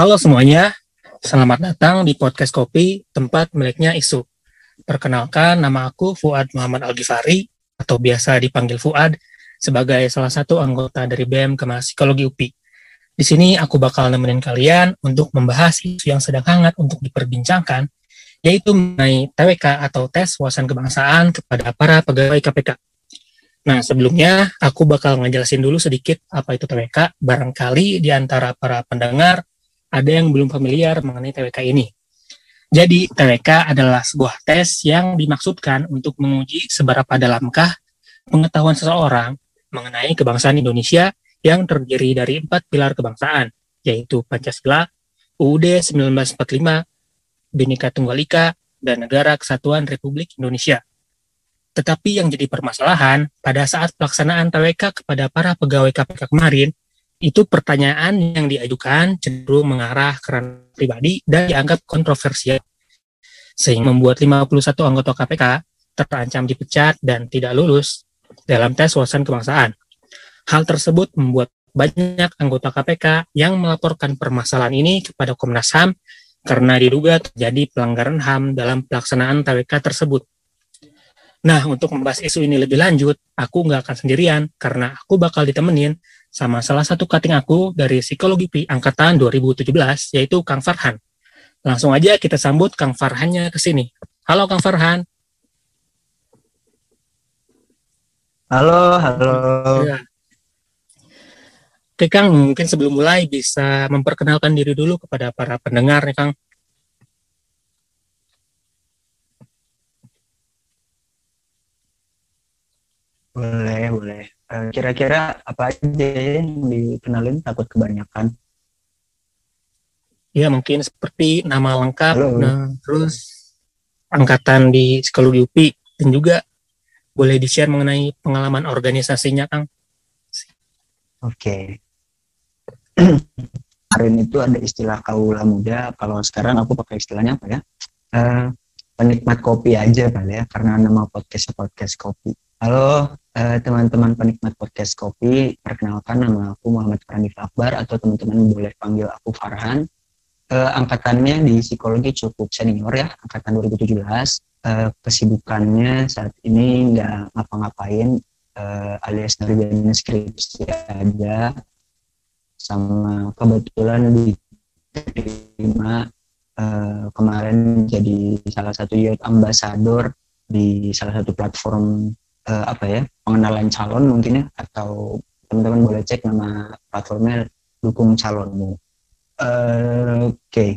Halo semuanya, selamat datang di podcast Kopi, tempat miliknya isu. Perkenalkan, nama aku Fuad Muhammad Al-Ghifari, atau biasa dipanggil Fuad, sebagai salah satu anggota dari BEM Kemas Psikologi UPI. Di sini aku bakal nemenin kalian untuk membahas isu yang sedang hangat untuk diperbincangkan, yaitu mengenai TWK atau tes wawasan kebangsaan kepada para pegawai KPK. Nah, sebelumnya aku bakal ngejelasin dulu sedikit apa itu TWK. Barangkali di antara para pendengar ada yang belum familiar mengenai TWK ini. Jadi, TWK adalah sebuah tes yang dimaksudkan untuk menguji seberapa dalamkah pengetahuan seseorang mengenai kebangsaan Indonesia yang terdiri dari empat pilar kebangsaan, yaitu Pancasila, UUD 1945, Bhinneka Tunggal Ika, dan Negara Kesatuan Republik Indonesia. Tetapi yang jadi permasalahan pada saat pelaksanaan TWK kepada para pegawai KPK kemarin itu pertanyaan yang diajukan cenderung mengarah ke ranah pribadi dan dianggap kontroversial. Sehingga membuat 51 anggota KPK terancam dipecat dan tidak lulus dalam tes wawasan kebangsaan. Hal tersebut membuat banyak anggota KPK yang melaporkan permasalahan ini kepada Komnas HAM karena diduga terjadi pelanggaran HAM dalam pelaksanaan TWK tersebut. Nah, untuk membahas isu ini lebih lanjut, aku nggak akan sendirian karena aku bakal ditemenin sama salah satu cutting aku dari Psikologi P angkatan 2017, yaitu Kang Farhan. Langsung aja kita sambut Kang Farhannya ke sini. Halo Kang Farhan. Halo, halo. Ya. Oke Kang, mungkin sebelum mulai bisa memperkenalkan diri dulu kepada para pendengar nih Kang. Boleh, boleh. Eh, kira-kira apa aja yang dikenalin takut kebanyakan? Ya mungkin seperti nama lengkap, nah, terus angkatan di psikologi UPI dan juga boleh di-share mengenai pengalaman organisasinya, Kang. Oke. Kemarin itu ada istilah kaula muda, kalau sekarang aku pakai istilahnya apa ya? Uh, penikmat kopi aja kali ya, karena nama podcast podcast kopi. Halo eh, teman-teman penikmat podcast kopi, perkenalkan nama aku Muhammad Pranif Akbar atau teman-teman boleh panggil aku Farhan. Uh, angkatannya di psikologi cukup senior ya, angkatan 2017. Uh, kesibukannya saat ini nggak ngapa-ngapain, uh, alias ngerjain skripsi aja, sama kebetulan diterima uh, kemarin jadi salah satu youth ambassador di salah satu platform uh, apa ya pengenalan calon mungkin ya atau teman-teman boleh cek nama platformnya dukung calonmu. Uh, Oke, okay.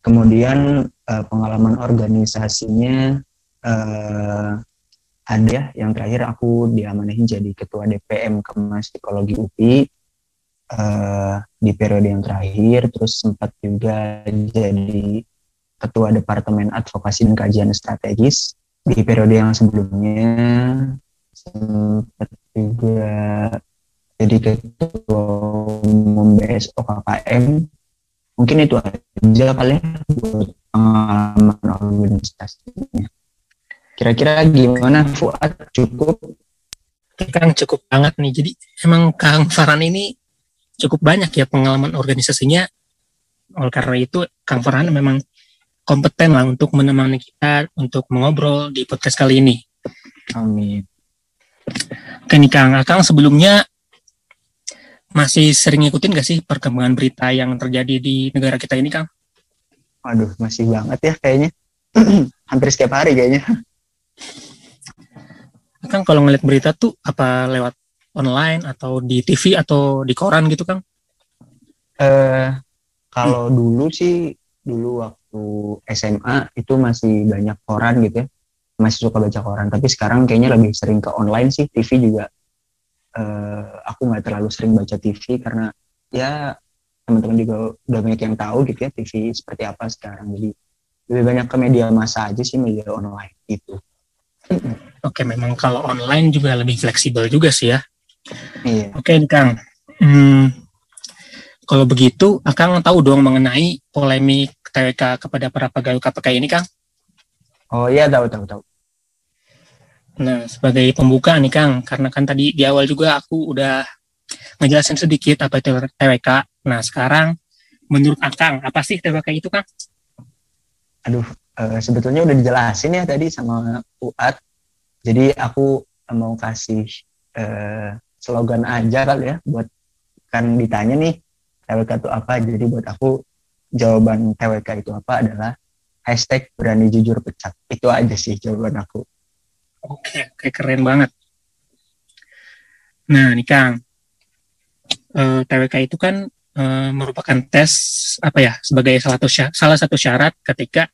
kemudian uh, pengalaman organisasinya uh, ada yang terakhir aku diamanahin jadi ketua DPM Kemas Psikologi UPI uh, di periode yang terakhir, terus sempat juga jadi ketua Departemen Advokasi dan Kajian Strategis di periode yang sebelumnya sempat juga jadi ketua umum BSO KKM mungkin itu aja kali ya buat pengalaman organisasinya. Kira-kira gimana Fuad? Cukup? Kang cukup banget nih. Jadi emang Kang Farhan ini cukup banyak ya pengalaman organisasinya. Oleh karena itu Kang Farhan memang kompeten lah untuk menemani kita untuk mengobrol di podcast kali ini. Amin Oke nih Kang, Kang sebelumnya masih sering ngikutin gak sih perkembangan berita yang terjadi di negara kita ini Kang? Waduh, masih banget ya kayaknya. Hampir setiap hari kayaknya. Kang kalau ngeliat berita tuh apa lewat online atau di TV atau di koran gitu Kang? Eh uh, kalau hmm. dulu sih dulu waktu SMA itu masih banyak koran gitu ya masih suka baca koran. Tapi sekarang kayaknya lebih sering ke online sih TV juga. Uh, aku nggak terlalu sering baca TV karena ya teman-teman juga udah banyak yang tahu gitu ya TV seperti apa sekarang. Jadi lebih banyak ke media massa aja sih media online itu oke memang kalau online juga lebih fleksibel juga sih ya. Iya. Oke Kang. Hmm, kalau begitu Akang tahu dong mengenai polemik TWK kepada para pegawai KPK ini Kang Oh iya tahu tahu tahu. Nah sebagai pembuka nih Kang, karena kan tadi di awal juga aku udah ngejelasin sedikit apa itu TWK. Nah sekarang menurut Akang apa sih TWK itu Kang? Aduh, uh, sebetulnya udah dijelasin ya tadi sama Uat. Jadi aku mau kasih uh, slogan aja kali ya buat kan ditanya nih TWK itu apa. Jadi buat aku jawaban TWK itu apa adalah hashtag berani jujur pecat. Itu aja sih jawaban aku. Oke, oke keren banget. Nah, nih Kang, uh, eh, TWK itu kan uh, merupakan tes apa ya sebagai salah satu syarat, salah satu syarat ketika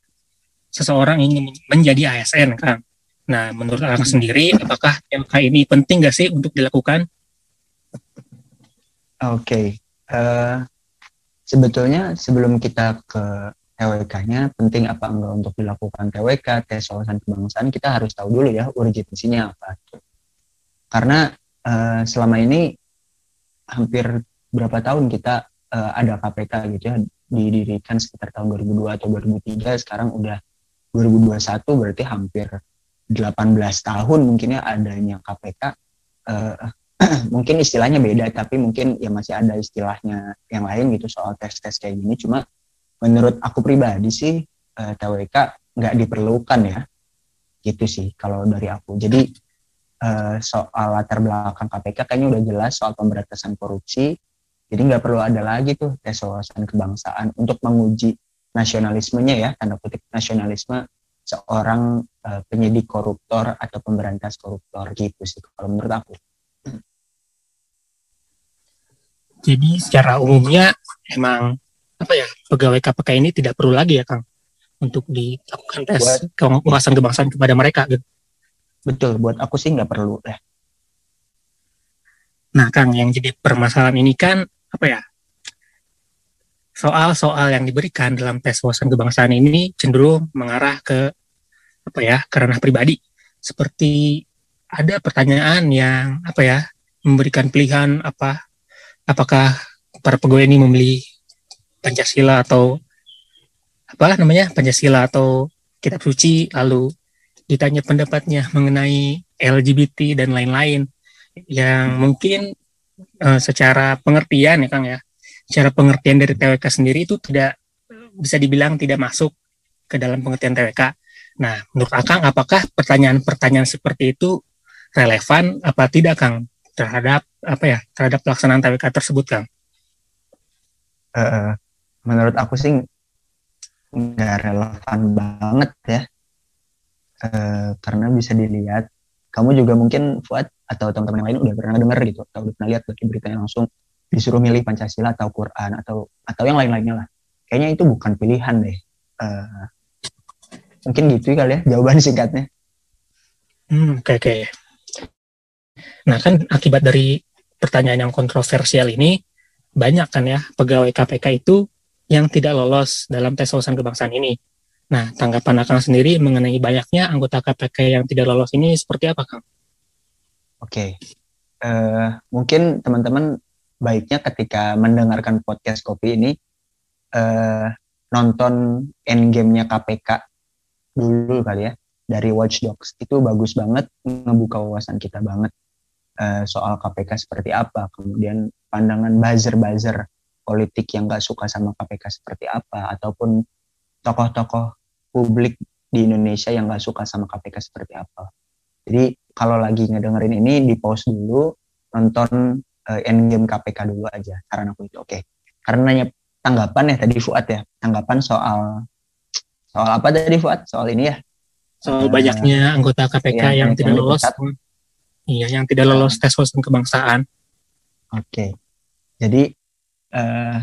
seseorang ingin menjadi ASN, Kang. Nah, menurut Kang sendiri, apakah TWK ini penting nggak sih untuk dilakukan? Oke, okay. uh, eh, sebetulnya sebelum kita ke TWK-nya penting apa enggak untuk dilakukan TWK, tes wawasan kebangsaan, kita harus tahu dulu ya urgensinya apa. Karena uh, selama ini hampir berapa tahun kita uh, ada KPK gitu ya didirikan sekitar tahun 2002 atau 2003 sekarang udah 2021 berarti hampir 18 tahun mungkin ya adanya KPK uh, eh, mungkin istilahnya beda tapi mungkin ya masih ada istilahnya yang lain gitu soal tes-tes kayak gini cuma menurut aku pribadi sih uh, TWK nggak diperlukan ya gitu sih kalau dari aku jadi uh, soal latar belakang KPK kayaknya udah jelas soal pemberantasan korupsi. Jadi nggak perlu ada lagi tuh tes wawasan kebangsaan untuk menguji nasionalismenya ya, tanda kutip nasionalisme seorang uh, penyidik koruptor atau pemberantas koruptor gitu sih kalau menurut aku. Jadi secara umumnya emang apa ya? Pegawai KPK ini tidak perlu lagi ya Kang untuk dilakukan tes wawasan kebangsaan kepada mereka gitu. Betul buat aku sih nggak perlu deh. Nah kang yang jadi permasalahan ini kan apa ya soal-soal yang diberikan dalam tes wawasan kebangsaan ini cenderung mengarah ke apa ya karena pribadi. Seperti ada pertanyaan yang apa ya memberikan pilihan apa apakah para pegawai ini membeli Pancasila atau apa namanya Pancasila atau kitab suci lalu ditanya pendapatnya mengenai LGBT dan lain-lain yang mungkin uh, secara pengertian ya Kang ya, secara pengertian dari TWK sendiri itu tidak bisa dibilang tidak masuk ke dalam pengertian TWK. Nah, menurut Akang apakah pertanyaan-pertanyaan seperti itu relevan apa tidak Kang terhadap apa ya terhadap pelaksanaan TWK tersebut Kang? Uh, menurut aku sih nggak relevan banget ya. Uh, karena bisa dilihat kamu juga mungkin Fuad atau teman-teman yang lain udah pernah dengar gitu atau udah pernah lihat dari beritanya langsung disuruh milih Pancasila atau Quran atau atau yang lain-lainnya lah. Kayaknya itu bukan pilihan deh. Uh, mungkin gitu kali ya jawaban singkatnya. Hmm oke oke. Nah kan akibat dari pertanyaan yang kontroversial ini banyak kan ya pegawai KPK itu yang tidak lolos dalam tes wawasan kebangsaan ini Nah, tanggapan Akang sendiri mengenai banyaknya anggota KPK yang tidak lolos ini seperti apa, Kang? Oke, okay. uh, eh, mungkin teman-teman baiknya ketika mendengarkan podcast kopi ini uh, nonton endgame-nya KPK dulu kali ya dari Watch Dogs itu bagus banget ngebuka wawasan kita banget uh, soal KPK seperti apa, kemudian pandangan buzzer-buzzer politik yang gak suka sama KPK seperti apa, ataupun tokoh-tokoh publik di Indonesia yang nggak suka sama KPK seperti apa. Jadi kalau lagi ngedengerin ini di pause dulu, nonton uh, Endgame KPK dulu aja. Karena aku itu oke. Okay. Karena nanya tanggapan ya tadi Fuad ya, tanggapan soal soal apa tadi Fuad? Soal ini ya? Soal uh, banyaknya anggota KPK iya, yang tidak lolos. Iya, yang tidak lolos tes wawasan kebangsaan. Oke. Okay. Jadi uh,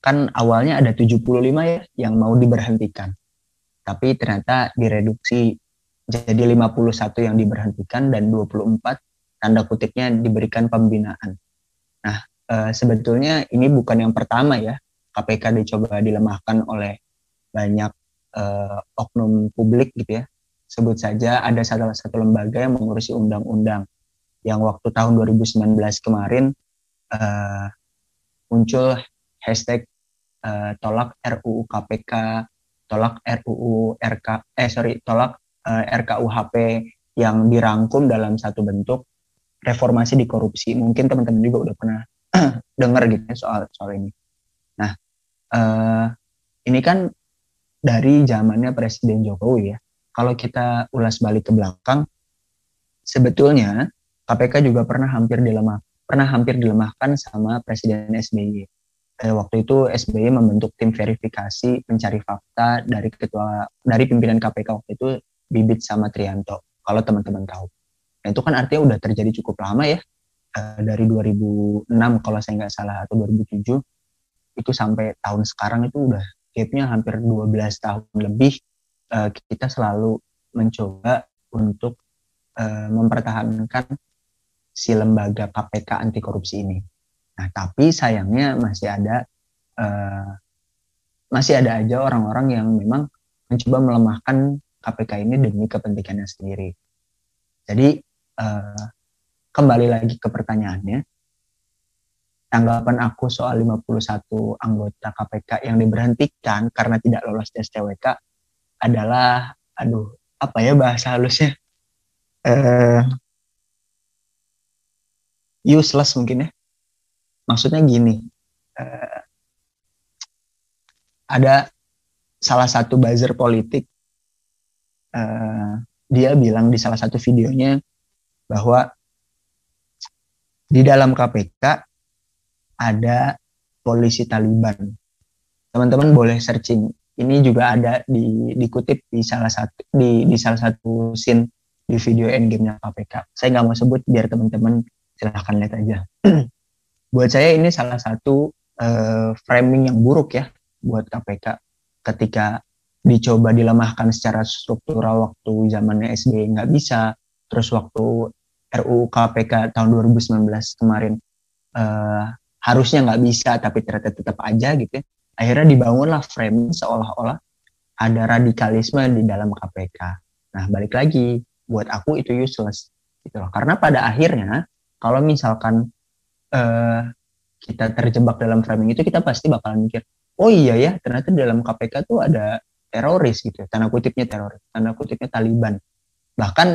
kan awalnya ada 75 ya yang mau diberhentikan tapi ternyata direduksi jadi 51 yang diberhentikan dan 24 tanda kutipnya diberikan pembinaan. Nah, e, sebetulnya ini bukan yang pertama ya KPK dicoba dilemahkan oleh banyak e, oknum publik gitu ya. Sebut saja ada salah satu lembaga yang mengurusi undang-undang yang waktu tahun 2019 kemarin e, muncul hashtag e, tolak RUU KPK tolak RUU RK eh sorry tolak uh, eh, RKUHP yang dirangkum dalam satu bentuk reformasi di korupsi. Mungkin teman-teman juga udah pernah dengar gitu ya soal soal ini. Nah, uh, ini kan dari zamannya Presiden Jokowi ya. Kalau kita ulas balik ke belakang, sebetulnya KPK juga pernah hampir dilemah, pernah hampir dilemahkan sama Presiden SBY. Eh, waktu itu SBY membentuk tim verifikasi pencari fakta dari ketua dari pimpinan KPK waktu itu Bibit sama Trianto. Kalau teman-teman tahu, nah, itu kan artinya udah terjadi cukup lama ya eh, dari 2006 kalau saya nggak salah atau 2007 itu sampai tahun sekarang itu udah gapnya hampir 12 tahun lebih uh, kita selalu mencoba untuk uh, mempertahankan si lembaga KPK anti korupsi ini. Nah, tapi sayangnya masih ada uh, masih ada aja orang-orang yang memang mencoba melemahkan KPK ini demi kepentingannya sendiri. Jadi uh, kembali lagi ke pertanyaannya, tanggapan aku soal 51 anggota KPK yang diberhentikan karena tidak lolos tes TWK adalah aduh apa ya bahasa halusnya uh, useless mungkin ya maksudnya gini uh, ada salah satu buzzer politik uh, dia bilang di salah satu videonya bahwa di dalam KPK ada polisi Taliban. Teman-teman boleh searching. Ini juga ada di dikutip di salah satu di di salah satu scene di video endgame-nya KPK. Saya nggak mau sebut biar teman-teman silahkan lihat aja. buat saya ini salah satu uh, framing yang buruk ya buat KPK ketika dicoba dilemahkan secara struktural waktu zamannya SBY nggak bisa, terus waktu RUU KPK tahun 2019 kemarin uh, harusnya nggak bisa tapi ternyata tetap aja gitu ya. akhirnya dibangunlah frame seolah-olah ada radikalisme di dalam KPK nah balik lagi buat aku itu useless gitu loh karena pada akhirnya kalau misalkan uh, kita terjebak dalam framing itu kita pasti bakalan mikir oh iya ya ternyata dalam KPK tuh ada teroris gitu tanda kutipnya teroris tanda kutipnya Taliban. Bahkan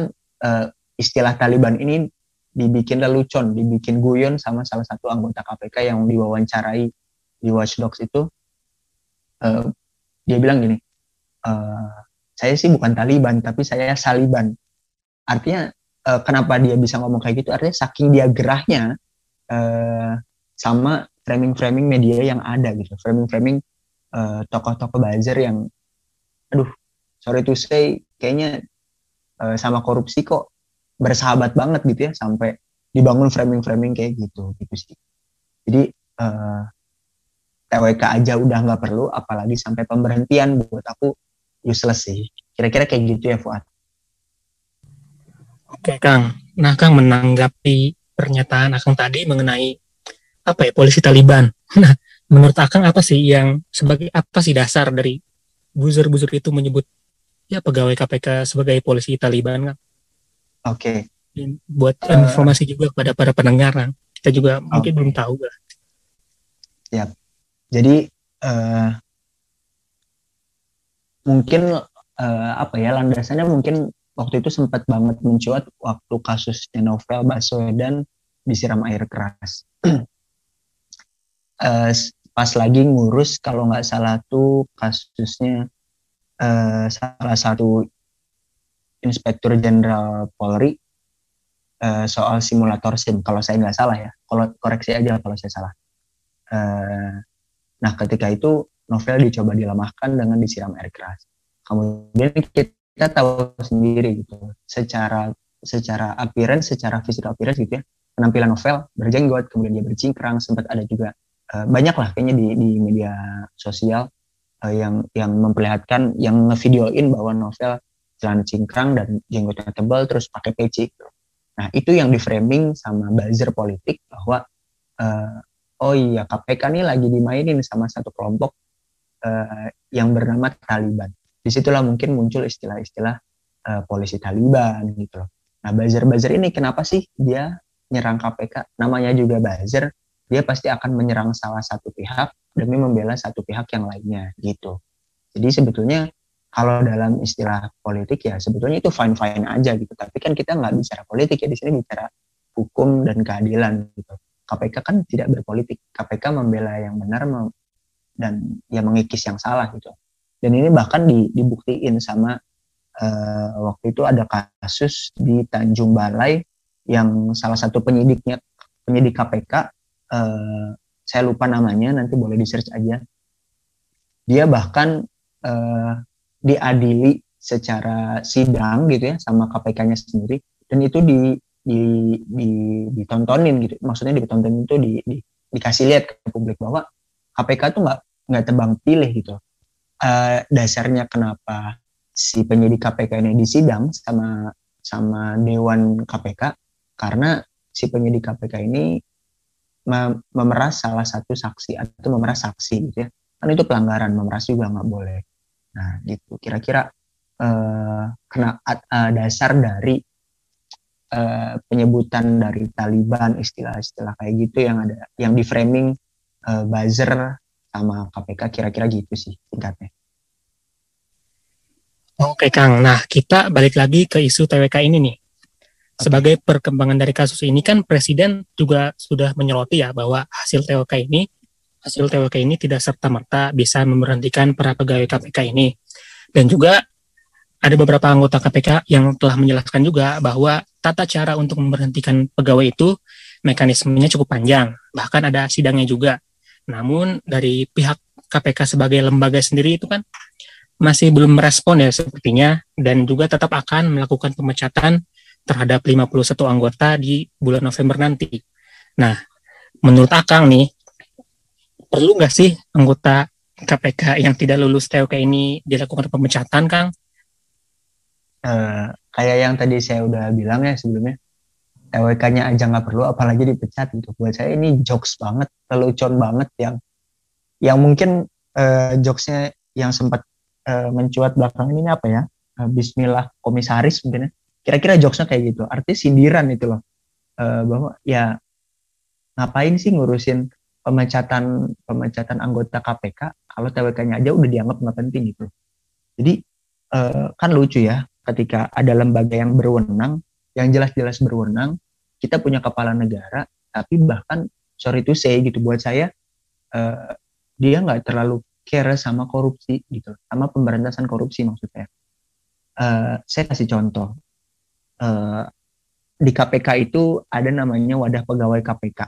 uh, istilah Taliban ini dibikin lelucon, dibikin guyon sama salah satu anggota KPK yang diwawancarai di Watch Dogs itu, uh, dia bilang gini, uh, saya sih bukan Taliban, tapi saya Saliban. Artinya uh, kenapa dia bisa ngomong kayak gitu? Artinya saking dia gerahnya uh, sama framing-framing media yang ada gitu, framing-framing uh, tokoh-tokoh buzzer yang, aduh, sorry to say, kayaknya uh, sama korupsi kok bersahabat banget gitu ya sampai dibangun framing-framing kayak gitu gitu sih. Jadi uh, TWK aja udah nggak perlu, apalagi sampai pemberhentian buat aku useless sih. Kira-kira kayak gitu ya Fuad. Oke Kang, nah Kang menanggapi pernyataan Akang tadi mengenai apa ya polisi Taliban. Nah menurut Akang apa sih yang sebagai apa sih dasar dari buzzer-buzzer itu menyebut ya pegawai KPK sebagai polisi Taliban Kang? Oke. Okay. Buat uh, informasi juga kepada para pendengar, kita juga okay. mungkin belum tahu lah. Ya. Jadi uh, mungkin uh, apa ya landasannya mungkin waktu itu sempat banget mencuat waktu kasusnya novel Baswedan disiram air keras. uh, pas lagi ngurus kalau nggak salah tuh kasusnya uh, salah satu Inspektur Jenderal Polri uh, soal simulator SIM. Kalau saya nggak salah ya, kalau koreksi aja kalau saya salah. Uh, nah, ketika itu novel dicoba dilemahkan dengan disiram air keras. Kemudian kita tahu sendiri gitu, secara secara appearance, secara physical appearance gitu ya, penampilan novel berjenggot, kemudian dia bercingkrang, sempat ada juga uh, banyak lah kayaknya di, di media sosial uh, yang yang memperlihatkan, yang ngevideoin bahwa novel celana cingkrang dan jenggotnya tebal terus pakai peci. Nah itu yang di framing sama buzzer politik bahwa uh, oh iya KPK ini lagi dimainin sama satu kelompok uh, yang bernama Taliban. Di situlah mungkin muncul istilah-istilah uh, polisi Taliban gitu loh. Nah buzzer-buzzer ini kenapa sih dia nyerang KPK? Namanya juga buzzer, dia pasti akan menyerang salah satu pihak demi membela satu pihak yang lainnya gitu. Jadi sebetulnya kalau dalam istilah politik ya sebetulnya itu fine fine aja gitu tapi kan kita nggak bicara politik ya di sini bicara hukum dan keadilan gitu KPK kan tidak berpolitik KPK membela yang benar dan ya mengikis yang salah gitu. Dan ini bahkan di, dibuktiin sama uh, waktu itu ada kasus di Tanjung Balai yang salah satu penyidiknya penyidik KPK uh, eh, saya lupa namanya nanti boleh di search aja. Dia bahkan uh, diadili secara sidang gitu ya sama KPK-nya sendiri. Dan itu di, di, di ditontonin gitu. Maksudnya ditontonin itu di, di dikasih lihat ke publik bahwa KPK tuh nggak nggak tebang pilih gitu uh, dasarnya kenapa si penyidik KPK ini disidang sama sama Dewan KPK karena si penyidik KPK ini memeras salah satu saksi atau memeras saksi gitu ya. Kan itu pelanggaran memeras juga nggak boleh. Nah gitu. Kira-kira uh, kena uh, dasar dari uh, penyebutan dari Taliban istilah-istilah kayak gitu yang ada yang di framing uh, buzzer sama KPK kira-kira gitu sih tingkatnya Oke Kang, nah kita balik lagi ke isu TWK ini nih. Sebagai perkembangan dari kasus ini kan Presiden juga sudah menyoroti ya bahwa hasil TWK ini hasil TWK ini tidak serta merta bisa memberhentikan para pegawai KPK ini. Dan juga ada beberapa anggota KPK yang telah menjelaskan juga bahwa tata cara untuk memberhentikan pegawai itu mekanismenya cukup panjang, bahkan ada sidangnya juga. Namun dari pihak KPK sebagai lembaga sendiri itu kan masih belum merespon ya sepertinya dan juga tetap akan melakukan pemecatan terhadap 51 anggota di bulan November nanti. Nah, menurut Akang nih, perlu nggak sih anggota KPK yang tidak lulus TOK ini dilakukan pemecatan, Kang? Uh, kayak yang tadi saya udah bilang ya sebelumnya, TWK-nya aja nggak perlu, apalagi dipecat gitu. Buat saya ini jokes banget, lelucon banget yang yang mungkin uh, jokesnya yang sempat uh, mencuat belakang ini apa ya? Uh, Bismillah komisaris mungkin ya. Kira-kira jokesnya kayak gitu. Artinya sindiran itu loh. Uh, bahwa ya ngapain sih ngurusin pemecatan pemecatan anggota KPK kalau TWK-nya aja udah dianggap nggak penting gitu jadi uh, kan lucu ya ketika ada lembaga yang berwenang yang jelas-jelas berwenang kita punya kepala negara tapi bahkan sorry to say gitu buat saya uh, dia nggak terlalu care sama korupsi gitu, sama pemberantasan korupsi maksudnya. Uh, saya kasih contoh. Uh, di KPK itu ada namanya wadah pegawai KPK.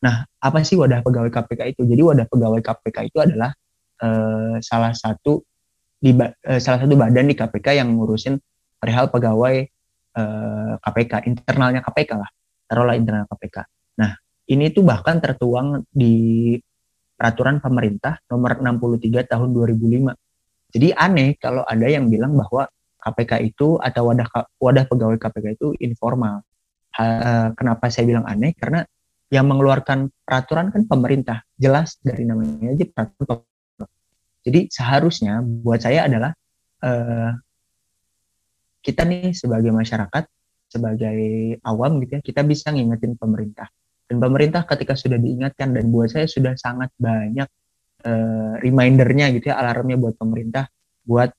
Nah, apa sih wadah pegawai KPK itu? Jadi wadah pegawai KPK itu adalah uh, salah satu di uh, salah satu badan di KPK yang ngurusin perihal pegawai KPK, internalnya KPK lah. Taruhlah internal KPK. Nah, ini tuh bahkan tertuang di peraturan pemerintah nomor 63 tahun 2005. Jadi aneh kalau ada yang bilang bahwa KPK itu atau wadah wadah pegawai KPK itu informal. Ha, kenapa saya bilang aneh? Karena yang mengeluarkan peraturan kan pemerintah. Jelas dari namanya aja peraturan. Jadi seharusnya buat saya adalah uh, kita nih sebagai masyarakat, sebagai awam gitu ya, kita bisa ngingetin pemerintah. Dan pemerintah ketika sudah diingatkan dan buat saya sudah sangat banyak uh, remindernya gitu ya alarmnya buat pemerintah buat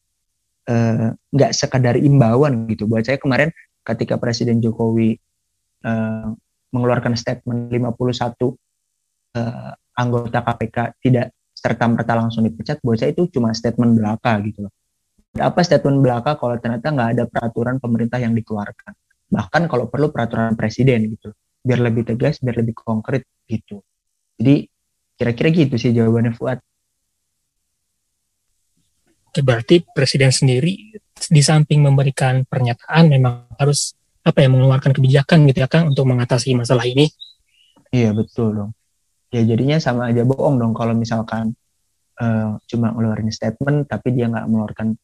uh, nggak sekadar imbauan gitu. Buat saya kemarin ketika Presiden Jokowi uh, mengeluarkan statement 51 uh, anggota KPK tidak serta merta langsung dipecat buat saya itu cuma statement belaka gitu loh apa statement belaka kalau ternyata nggak ada peraturan pemerintah yang dikeluarkan bahkan kalau perlu peraturan presiden gitu biar lebih tegas, biar lebih konkret gitu. Jadi kira-kira gitu sih jawabannya Fuad. Oke, berarti presiden sendiri di samping memberikan pernyataan memang harus apa ya mengeluarkan kebijakan gitu ya Kang untuk mengatasi masalah ini. Iya betul dong. Ya jadinya sama aja bohong dong kalau misalkan uh, cuma ngeluarin statement tapi dia nggak mengeluarkan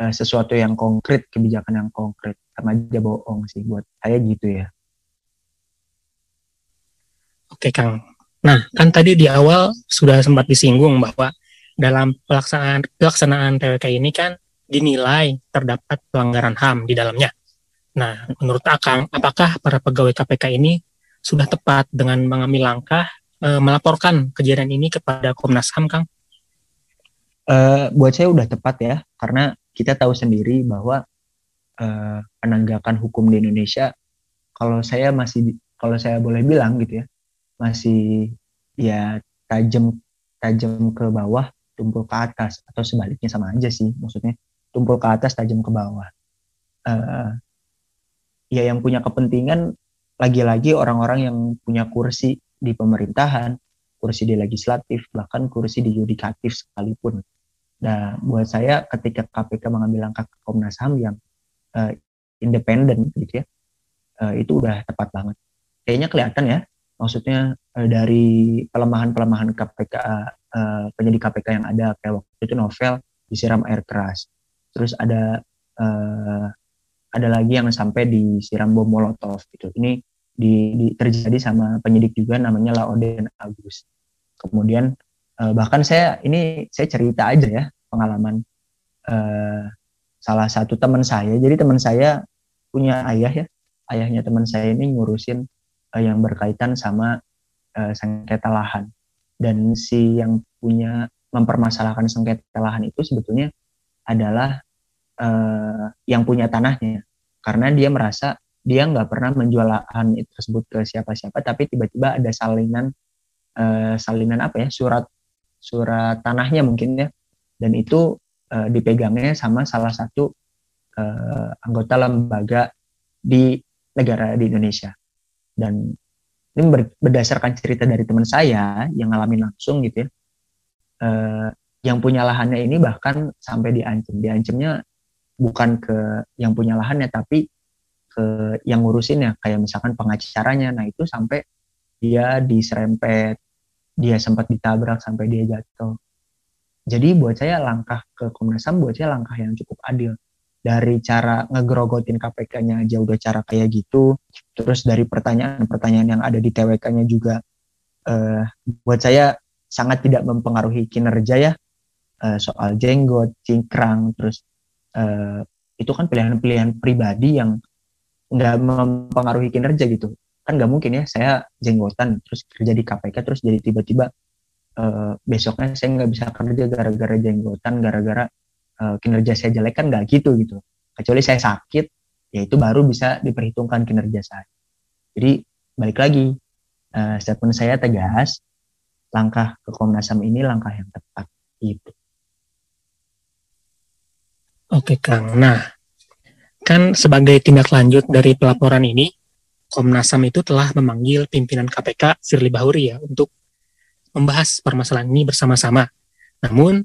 uh, sesuatu yang konkret, kebijakan yang konkret. Sama aja bohong sih buat saya gitu ya. Oke Kang. Nah, kan tadi di awal sudah sempat disinggung bahwa dalam pelaksanaan pelaksanaan TWK ini kan dinilai terdapat pelanggaran HAM di dalamnya. Nah, menurut Akang, apakah para pegawai KPK ini sudah tepat dengan mengambil langkah e, melaporkan kejadian ini kepada Komnas HAM, Kang? Uh, buat saya udah tepat ya, karena kita tahu sendiri bahwa uh, penegakan hukum di Indonesia, kalau saya masih, kalau saya boleh bilang gitu ya, masih ya tajam tajam ke bawah tumpul ke atas atau sebaliknya sama aja sih maksudnya tumpul ke atas tajam ke bawah. Uh, ya yang punya kepentingan lagi-lagi orang-orang yang punya kursi di pemerintahan kursi di legislatif bahkan kursi di yudikatif sekalipun nah buat saya ketika KPK mengambil langkah ke Komnas HAM yang uh, independen gitu ya uh, itu udah tepat banget. Kayaknya kelihatan ya maksudnya uh, dari pelemahan-pelemahan KPK uh, penyidik KPK yang ada kayak waktu itu novel disiram air keras. Terus ada uh, ada lagi yang sampai disiram bom molotov gitu. Ini di, di terjadi sama penyidik juga namanya Laoden Agus. Kemudian uh, bahkan saya ini saya cerita aja ya pengalaman uh, salah satu teman saya. Jadi teman saya punya ayah ya. Ayahnya teman saya ini ngurusin uh, yang berkaitan sama uh, sengketa lahan. Dan si yang punya mempermasalahkan sengketa lahan itu sebetulnya adalah uh, yang punya tanahnya. Karena dia merasa dia nggak pernah menjual lahan itu tersebut ke siapa-siapa tapi tiba-tiba ada salinan uh, salinan apa ya surat surat tanahnya mungkin ya. Dan itu uh, dipegangnya sama salah satu uh, anggota lembaga di negara di Indonesia. Dan ini berdasarkan cerita dari teman saya yang ngalamin langsung gitu ya uh, yang punya lahannya ini bahkan sampai diancam. Diancamnya bukan ke yang punya lahannya tapi ke yang ngurusin ya kayak misalkan pengacaranya. Nah itu sampai dia diserempet dia sempat ditabrak sampai dia jatuh. Jadi buat saya langkah ke Komnas HAM buat saya langkah yang cukup adil. Dari cara ngegrogotin KPK-nya aja udah cara kayak gitu. Terus dari pertanyaan-pertanyaan yang ada di TWK-nya juga uh, buat saya sangat tidak mempengaruhi kinerja ya. Uh, soal jenggot, cingkrang terus uh, itu kan pilihan-pilihan pribadi yang nggak mempengaruhi kinerja gitu kan nggak mungkin ya saya jenggotan terus kerja di KPK terus jadi tiba-tiba uh, besoknya saya nggak bisa kerja gara-gara jenggotan gara-gara uh, kinerja saya jelek kan nggak gitu gitu. Kecuali saya sakit ya itu baru bisa diperhitungkan kinerja saya. Jadi balik lagi uh, statement saya tegas langkah ke Komnas HAM ini langkah yang tepat gitu. Oke Kang, nah kan sebagai tindak lanjut dari pelaporan ini, Komnas HAM itu telah memanggil pimpinan KPK Firly Bahuri ya untuk membahas permasalahan ini bersama-sama. Namun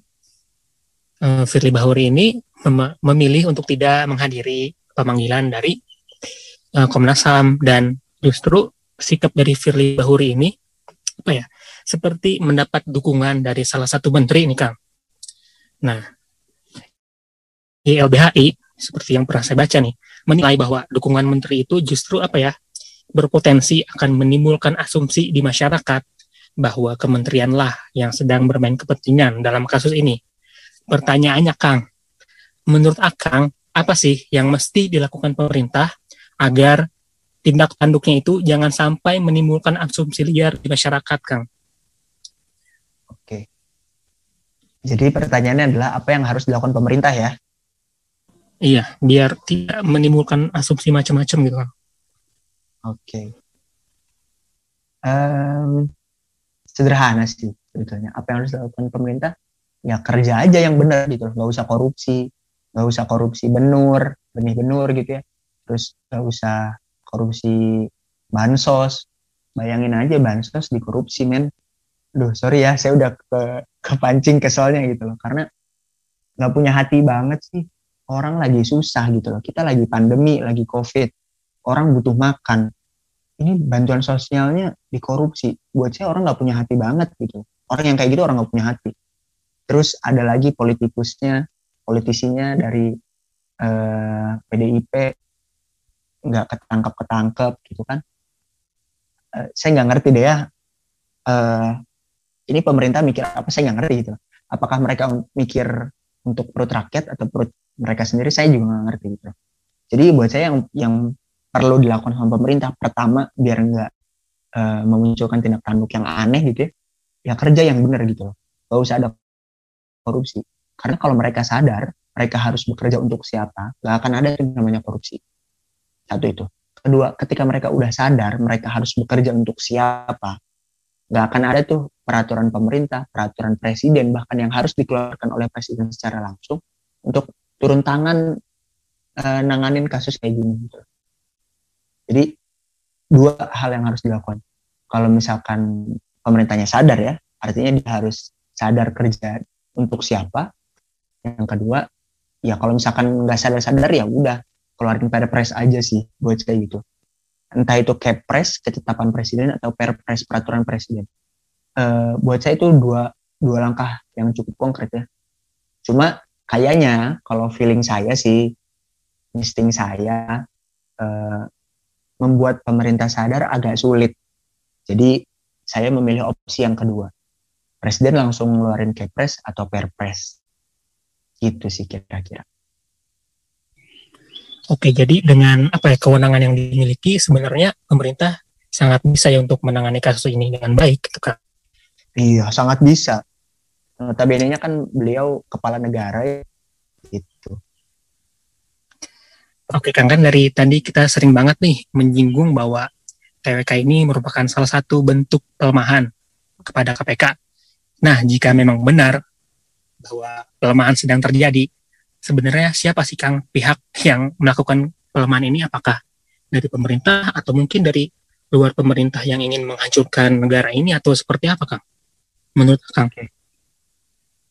uh, Firly Bahuri ini mem memilih untuk tidak menghadiri pemanggilan dari uh, Komnas HAM dan justru sikap dari Firly Bahuri ini apa ya seperti mendapat dukungan dari salah satu menteri ini Kang. Nah, YLBHI seperti yang pernah saya baca nih menilai bahwa dukungan menteri itu justru apa ya berpotensi akan menimbulkan asumsi di masyarakat bahwa kementerianlah yang sedang bermain kepentingan dalam kasus ini. Pertanyaannya, Kang, menurut Akang, apa sih yang mesti dilakukan pemerintah agar tindak tanduknya itu jangan sampai menimbulkan asumsi liar di masyarakat, Kang? Oke. Jadi pertanyaannya adalah apa yang harus dilakukan pemerintah ya? Iya, biar tidak menimbulkan asumsi macam-macam gitu, Kang. Oke. Um, sederhana sih sebetulnya. Apa yang harus dilakukan pemerintah? ya kerja aja yang benar gitu nggak usah korupsi nggak usah korupsi benur benih benur gitu ya terus nggak usah korupsi bansos bayangin aja bansos dikorupsi men Duh, sorry ya, saya udah ke kepancing keselnya gitu loh. Karena nggak punya hati banget sih. Orang lagi susah gitu loh. Kita lagi pandemi, lagi COVID. Orang butuh makan. Ini bantuan sosialnya dikorupsi. Buat saya orang nggak punya hati banget gitu. Orang yang kayak gitu orang nggak punya hati. Terus ada lagi politikusnya, politisinya dari eh, PDIP nggak ketangkep ketangkep gitu kan? Uh, saya nggak ngerti deh ya. Uh, ini pemerintah mikir apa? Saya nggak ngerti gitu. Apakah mereka mikir untuk perut rakyat atau perut mereka sendiri? Saya juga nggak ngerti gitu. Jadi buat saya yang yang perlu dilakukan sama pemerintah pertama biar nggak uh, memunculkan tindak tanduk yang aneh gitu ya, ya kerja yang benar gitu loh. Gak usah ada korupsi. Karena kalau mereka sadar, mereka harus bekerja untuk siapa, nggak akan ada yang namanya korupsi. Satu itu. Kedua, ketika mereka udah sadar, mereka harus bekerja untuk siapa, nggak akan ada tuh peraturan pemerintah, peraturan presiden bahkan yang harus dikeluarkan oleh presiden secara langsung untuk turun tangan uh, nanganin kasus kayak gini. Gitu. Jadi dua hal yang harus dilakukan. Kalau misalkan pemerintahnya sadar ya, artinya dia harus sadar kerja untuk siapa. Yang kedua, ya kalau misalkan nggak sadar-sadar ya udah keluarin perpres aja sih buat kayak gitu. Entah itu kepres ketetapan presiden atau perpres peraturan presiden. Uh, buat saya itu dua dua langkah yang cukup konkret ya. Cuma kayaknya kalau feeling saya sih insting saya uh, membuat pemerintah sadar agak sulit. Jadi saya memilih opsi yang kedua. Presiden langsung ngeluarin kepres atau perpres. Gitu sih kira-kira. Oke, jadi dengan apa ya kewenangan yang dimiliki sebenarnya pemerintah sangat bisa ya untuk menangani kasus ini dengan baik gitu kan. Iya, sangat bisa. Notabene kan beliau kepala negara. Gitu. Oke, Kang kan dari tadi kita sering banget nih menyinggung bahwa TWK ini merupakan salah satu bentuk pelemahan kepada KPK. Nah, jika memang benar bahwa pelemahan sedang terjadi, sebenarnya siapa sih Kang pihak yang melakukan pelemahan ini? Apakah dari pemerintah atau mungkin dari luar pemerintah yang ingin menghancurkan negara ini atau seperti apa Kang? Menurut Kang?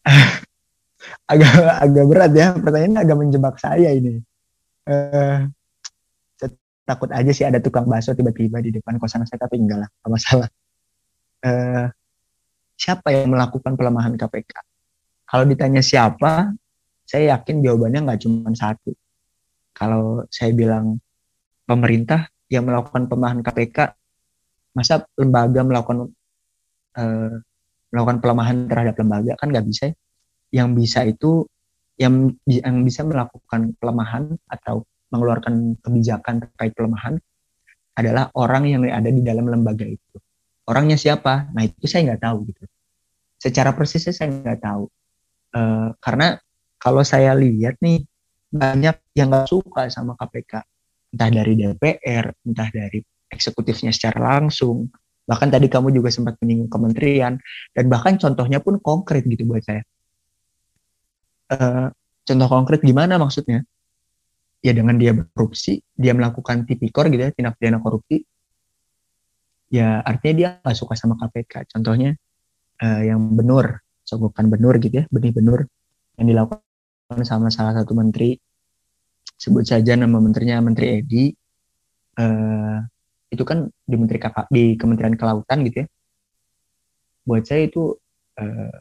agak agak berat ya pertanyaannya agak menjebak saya ini. Uh, takut aja sih ada tukang bakso tiba-tiba di depan kosan saya tapi enggak lah apa masalah. Uh, siapa yang melakukan pelemahan KPK kalau ditanya siapa saya yakin jawabannya nggak cuma satu. Kalau saya bilang pemerintah yang melakukan pelemahan KPK masa lembaga melakukan uh, melakukan pelemahan terhadap lembaga? Kan nggak bisa ya. yang bisa itu yang yang bisa melakukan pelemahan atau mengeluarkan kebijakan terkait pelemahan adalah orang yang ada di dalam lembaga itu. Orangnya siapa? Nah itu saya nggak tahu gitu. Secara persisnya saya nggak tahu. Uh, karena kalau saya lihat nih banyak yang nggak suka sama KPK, entah dari DPR, entah dari eksekutifnya secara langsung. Bahkan tadi kamu juga sempat menyinggung kementerian dan bahkan contohnya pun konkret gitu buat saya. Uh, contoh konkret gimana maksudnya? ya dengan dia korupsi, dia melakukan tipikor gitu ya, tindak pidana korupsi, ya artinya dia nggak suka sama KPK. Contohnya uh, yang benur, sogokan benur gitu ya, benih benur yang dilakukan sama salah satu menteri, sebut saja nama menterinya Menteri Edi, uh, itu kan di Menteri di Kementerian Kelautan gitu ya. Buat saya itu uh,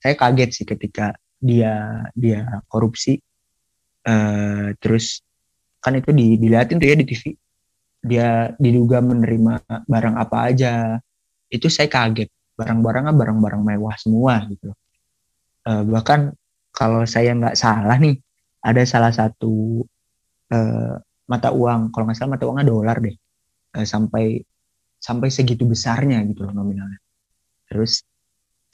saya kaget sih ketika dia dia korupsi. Uh, terus kan itu di, dilihatin tuh ya di TV dia diduga menerima barang apa aja. Itu saya kaget. Barang-barangnya barang-barang mewah semua gitu uh, bahkan kalau saya nggak salah nih ada salah satu uh, mata uang. Kalau nggak salah mata uangnya dolar deh. Uh, sampai sampai segitu besarnya gitu loh nominalnya. Terus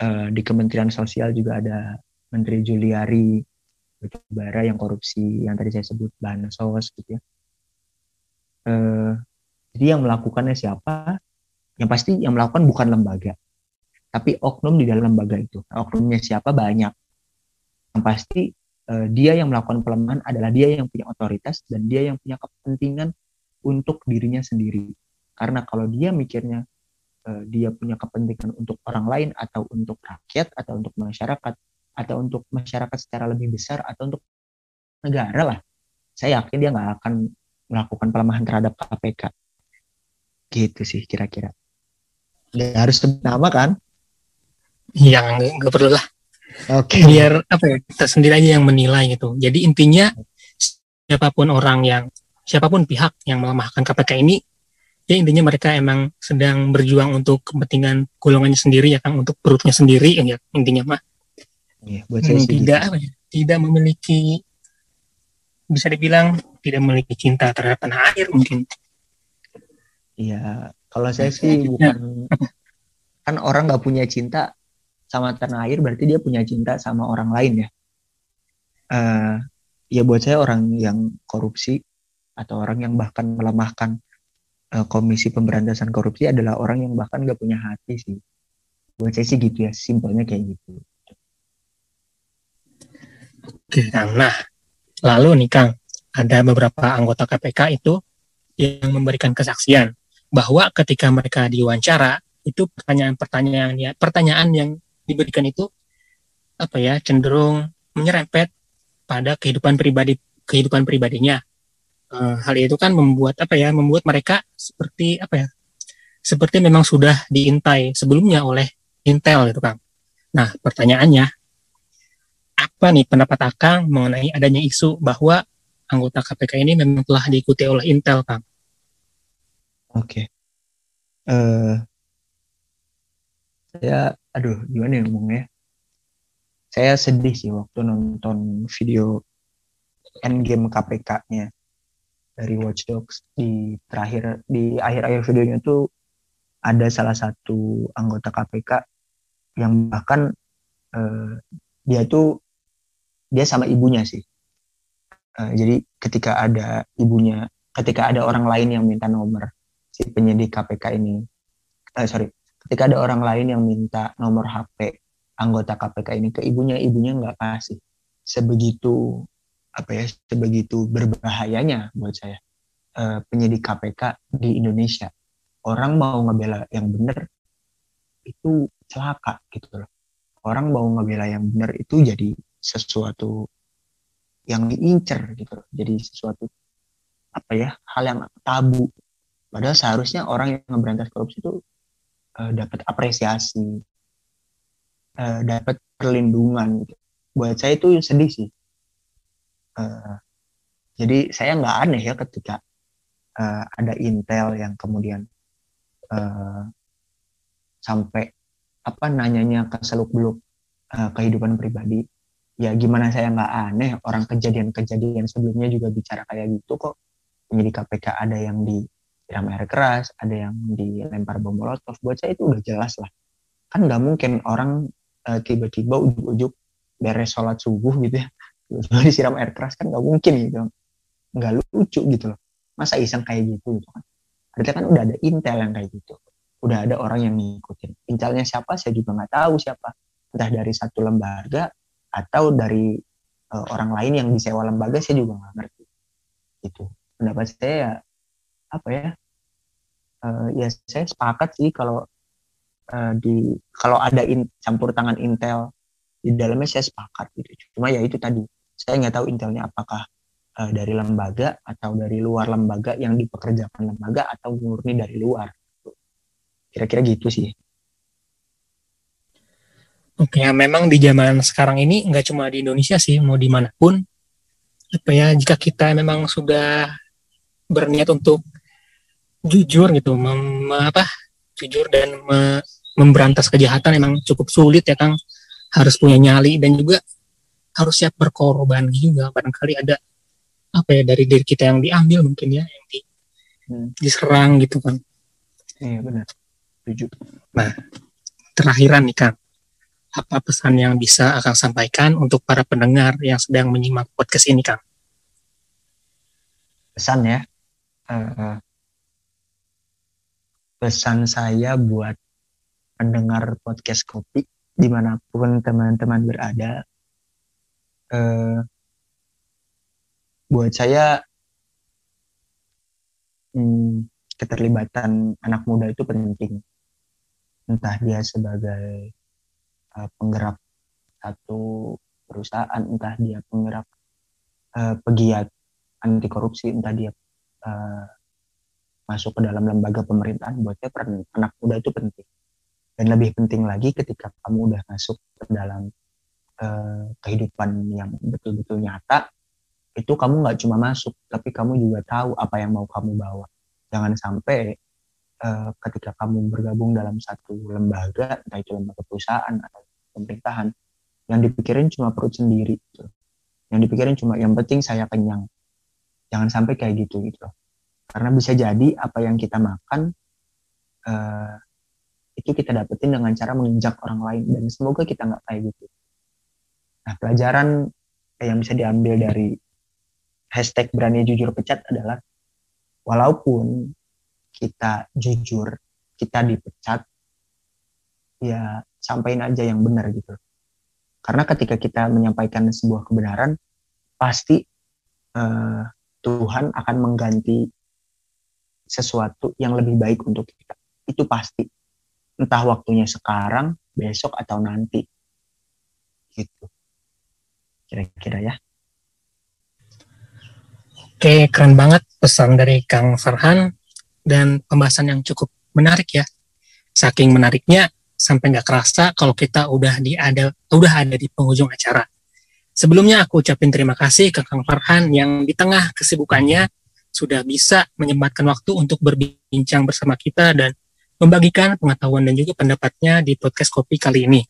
uh, di Kementerian Sosial juga ada Menteri Juliari bara yang korupsi yang tadi saya sebut bansos gitu ya. Uh, jadi yang melakukannya siapa? Yang pasti yang melakukan bukan lembaga, tapi oknum di dalam lembaga itu. Nah, oknumnya siapa banyak. Yang pasti uh, dia yang melakukan pelemahan adalah dia yang punya otoritas dan dia yang punya kepentingan untuk dirinya sendiri. Karena kalau dia mikirnya uh, dia punya kepentingan untuk orang lain atau untuk rakyat atau untuk masyarakat, atau untuk masyarakat secara lebih besar atau untuk negara lah. Saya yakin dia nggak akan melakukan pelemahan terhadap KPK gitu sih kira-kira. Nggak harus sebut nama kan? Yang nggak perlu lah. Oke. Okay. biar apa ya kita sendiri aja yang menilai gitu. Jadi intinya siapa pun orang yang siapa pun pihak yang melemahkan KPK ini ya intinya mereka emang sedang berjuang untuk kepentingan golongannya sendiri ya kan untuk perutnya sendiri ya intinya mah Ya, buat saya hmm, tidak apa ya, tidak memiliki bisa dibilang tidak memiliki cinta terhadap tanah air mungkin. Iya, kalau saya sih bukan kan orang nggak punya cinta sama tanah air berarti dia punya cinta sama orang lain ya. Uh, ya buat saya orang yang korupsi atau orang yang bahkan melemahkan uh, komisi pemberantasan korupsi adalah orang yang bahkan nggak punya hati sih. buat saya sih gitu ya simpelnya kayak gitu oke kang nah lalu nih kang ada beberapa anggota KPK itu yang memberikan kesaksian bahwa ketika mereka diwawancara itu pertanyaan-pertanyaan ya pertanyaan yang diberikan itu apa ya cenderung menyerempet pada kehidupan pribadi kehidupan pribadinya uh, hal itu kan membuat apa ya membuat mereka seperti apa ya seperti memang sudah diintai sebelumnya oleh Intel gitu Kang. Nah pertanyaannya apa nih pendapat Akang mengenai adanya isu bahwa anggota KPK ini memang telah diikuti oleh Intel Kang? Oke. Okay. Uh, eh, saya aduh gimana ya ngomongnya saya sedih sih waktu nonton video endgame KPK-nya dari Watch Dogs di terakhir di akhir-akhir videonya tuh ada salah satu anggota KPK yang bahkan uh, dia tuh dia sama ibunya sih. Uh, jadi ketika ada ibunya, ketika ada orang lain yang minta nomor si penyidik KPK ini, uh, sorry, ketika ada orang lain yang minta nomor HP anggota KPK ini ke ibunya, ibunya nggak kasih. Sebegitu apa ya sebegitu berbahayanya buat saya uh, penyidik KPK di Indonesia orang mau ngebela yang benar itu celaka gitu loh orang mau ngebela yang benar itu jadi sesuatu yang diincer gitu jadi sesuatu apa ya hal yang tabu padahal seharusnya orang yang memberantas korupsi itu uh, dapat apresiasi uh, dapat perlindungan gitu. buat saya itu sedih sih Uh, jadi saya nggak aneh ya ketika uh, ada Intel yang kemudian uh, sampai apa nanyanya ke seluk beluk uh, kehidupan pribadi. Ya gimana saya nggak aneh orang kejadian-kejadian sebelumnya juga bicara kayak gitu kok. Menjadi KPK ada yang disiram air keras, ada yang dilempar bom molotov. Buat saya itu udah jelas lah. Kan nggak mungkin orang uh, tiba-tiba ujuk-ujuk beres sholat subuh gitu ya disiram air keras kan nggak mungkin gitu nggak lucu gitu loh masa iseng kayak gitu gitu kan berarti kan udah ada intel yang kayak gitu udah ada orang yang ngikutin intelnya siapa saya juga nggak tahu siapa entah dari satu lembaga atau dari uh, orang lain yang disewa lembaga saya juga nggak ngerti itu pendapat saya ya apa ya uh, ya saya sepakat sih kalau uh, di kalau ada in, campur tangan intel di dalamnya saya sepakat gitu cuma ya itu tadi saya nggak tahu intelnya apakah dari lembaga atau dari luar lembaga yang dipekerjakan lembaga atau murni dari luar. Kira-kira gitu sih. Oke, ya, memang di zaman sekarang ini nggak cuma di Indonesia sih, mau di mana pun, apa ya, jika kita memang sudah berniat untuk jujur gitu, mem, apa, jujur dan me, memberantas kejahatan memang cukup sulit ya Kang, harus punya nyali dan juga harus siap berkorban juga. Barangkali ada apa ya dari diri kita yang diambil mungkin ya yang di, hmm. diserang gitu kan iya benar. Setuju. Nah terakhiran nih kang apa pesan yang bisa akan sampaikan untuk para pendengar yang sedang menyimak podcast ini kang? Pesan ya. Uh, pesan saya buat pendengar podcast kopi di mana pun teman-teman berada eh, buat saya hmm, keterlibatan anak muda itu penting. Entah dia sebagai uh, penggerak satu perusahaan entah dia penggerak uh, pegiat anti korupsi entah dia uh, masuk ke dalam lembaga pemerintahan buat saya peran anak muda itu penting. Dan lebih penting lagi ketika kamu udah masuk ke dalam uh, kehidupan yang betul-betul nyata itu kamu nggak cuma masuk tapi kamu juga tahu apa yang mau kamu bawa. Jangan sampai uh, ketika kamu bergabung dalam satu lembaga entah itu lembaga perusahaan atau pemerintahan. Yang dipikirin cuma perut sendiri gitu. yang dipikirin cuma yang penting saya kenyang. Jangan sampai kayak gitu gitu. Karena bisa jadi apa yang kita makan uh, itu kita dapetin dengan cara menginjak orang lain. Dan semoga kita nggak kayak gitu. Nah, pelajaran yang bisa diambil dari hashtag berani jujur pecat adalah walaupun kita jujur, kita dipecat, ya sampaikan aja yang benar gitu. Karena ketika kita menyampaikan sebuah kebenaran pasti uh, Tuhan akan mengganti sesuatu yang lebih baik untuk kita. Itu pasti. Entah waktunya sekarang besok atau nanti. Gitu. Kira-kira ya. Oke, keren banget pesan dari Kang Farhan. Dan pembahasan yang cukup menarik ya. Saking menariknya sampai nggak kerasa kalau kita udah di ada udah ada di penghujung acara. Sebelumnya aku ucapin terima kasih ke Kang Farhan yang di tengah kesibukannya sudah bisa menyempatkan waktu untuk berbincang bersama kita dan membagikan pengetahuan dan juga pendapatnya di podcast Kopi kali ini.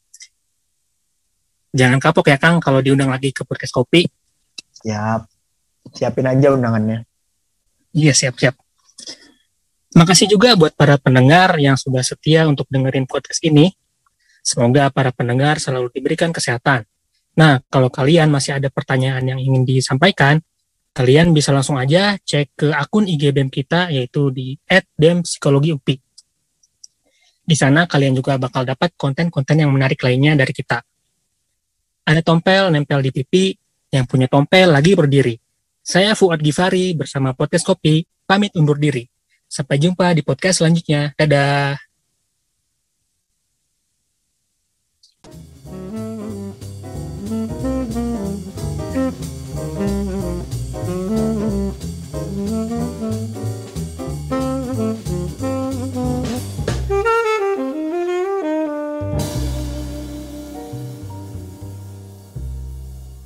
Jangan kapok ya Kang kalau diundang lagi ke podcast Kopi. Siap siapin aja undangannya. Iya siap-siap. Makasih juga buat para pendengar yang sudah setia untuk dengerin podcast ini. Semoga para pendengar selalu diberikan kesehatan. Nah, kalau kalian masih ada pertanyaan yang ingin disampaikan, kalian bisa langsung aja cek ke akun IG BEM kita, yaitu di @bempsikologiupi. Di sana kalian juga bakal dapat konten-konten yang menarik lainnya dari kita. Ada tompel nempel di pipi, yang punya tompel lagi berdiri. Saya Fuad Gifari bersama Podcast Kopi, pamit undur diri. Sampai jumpa di podcast selanjutnya. Dadah.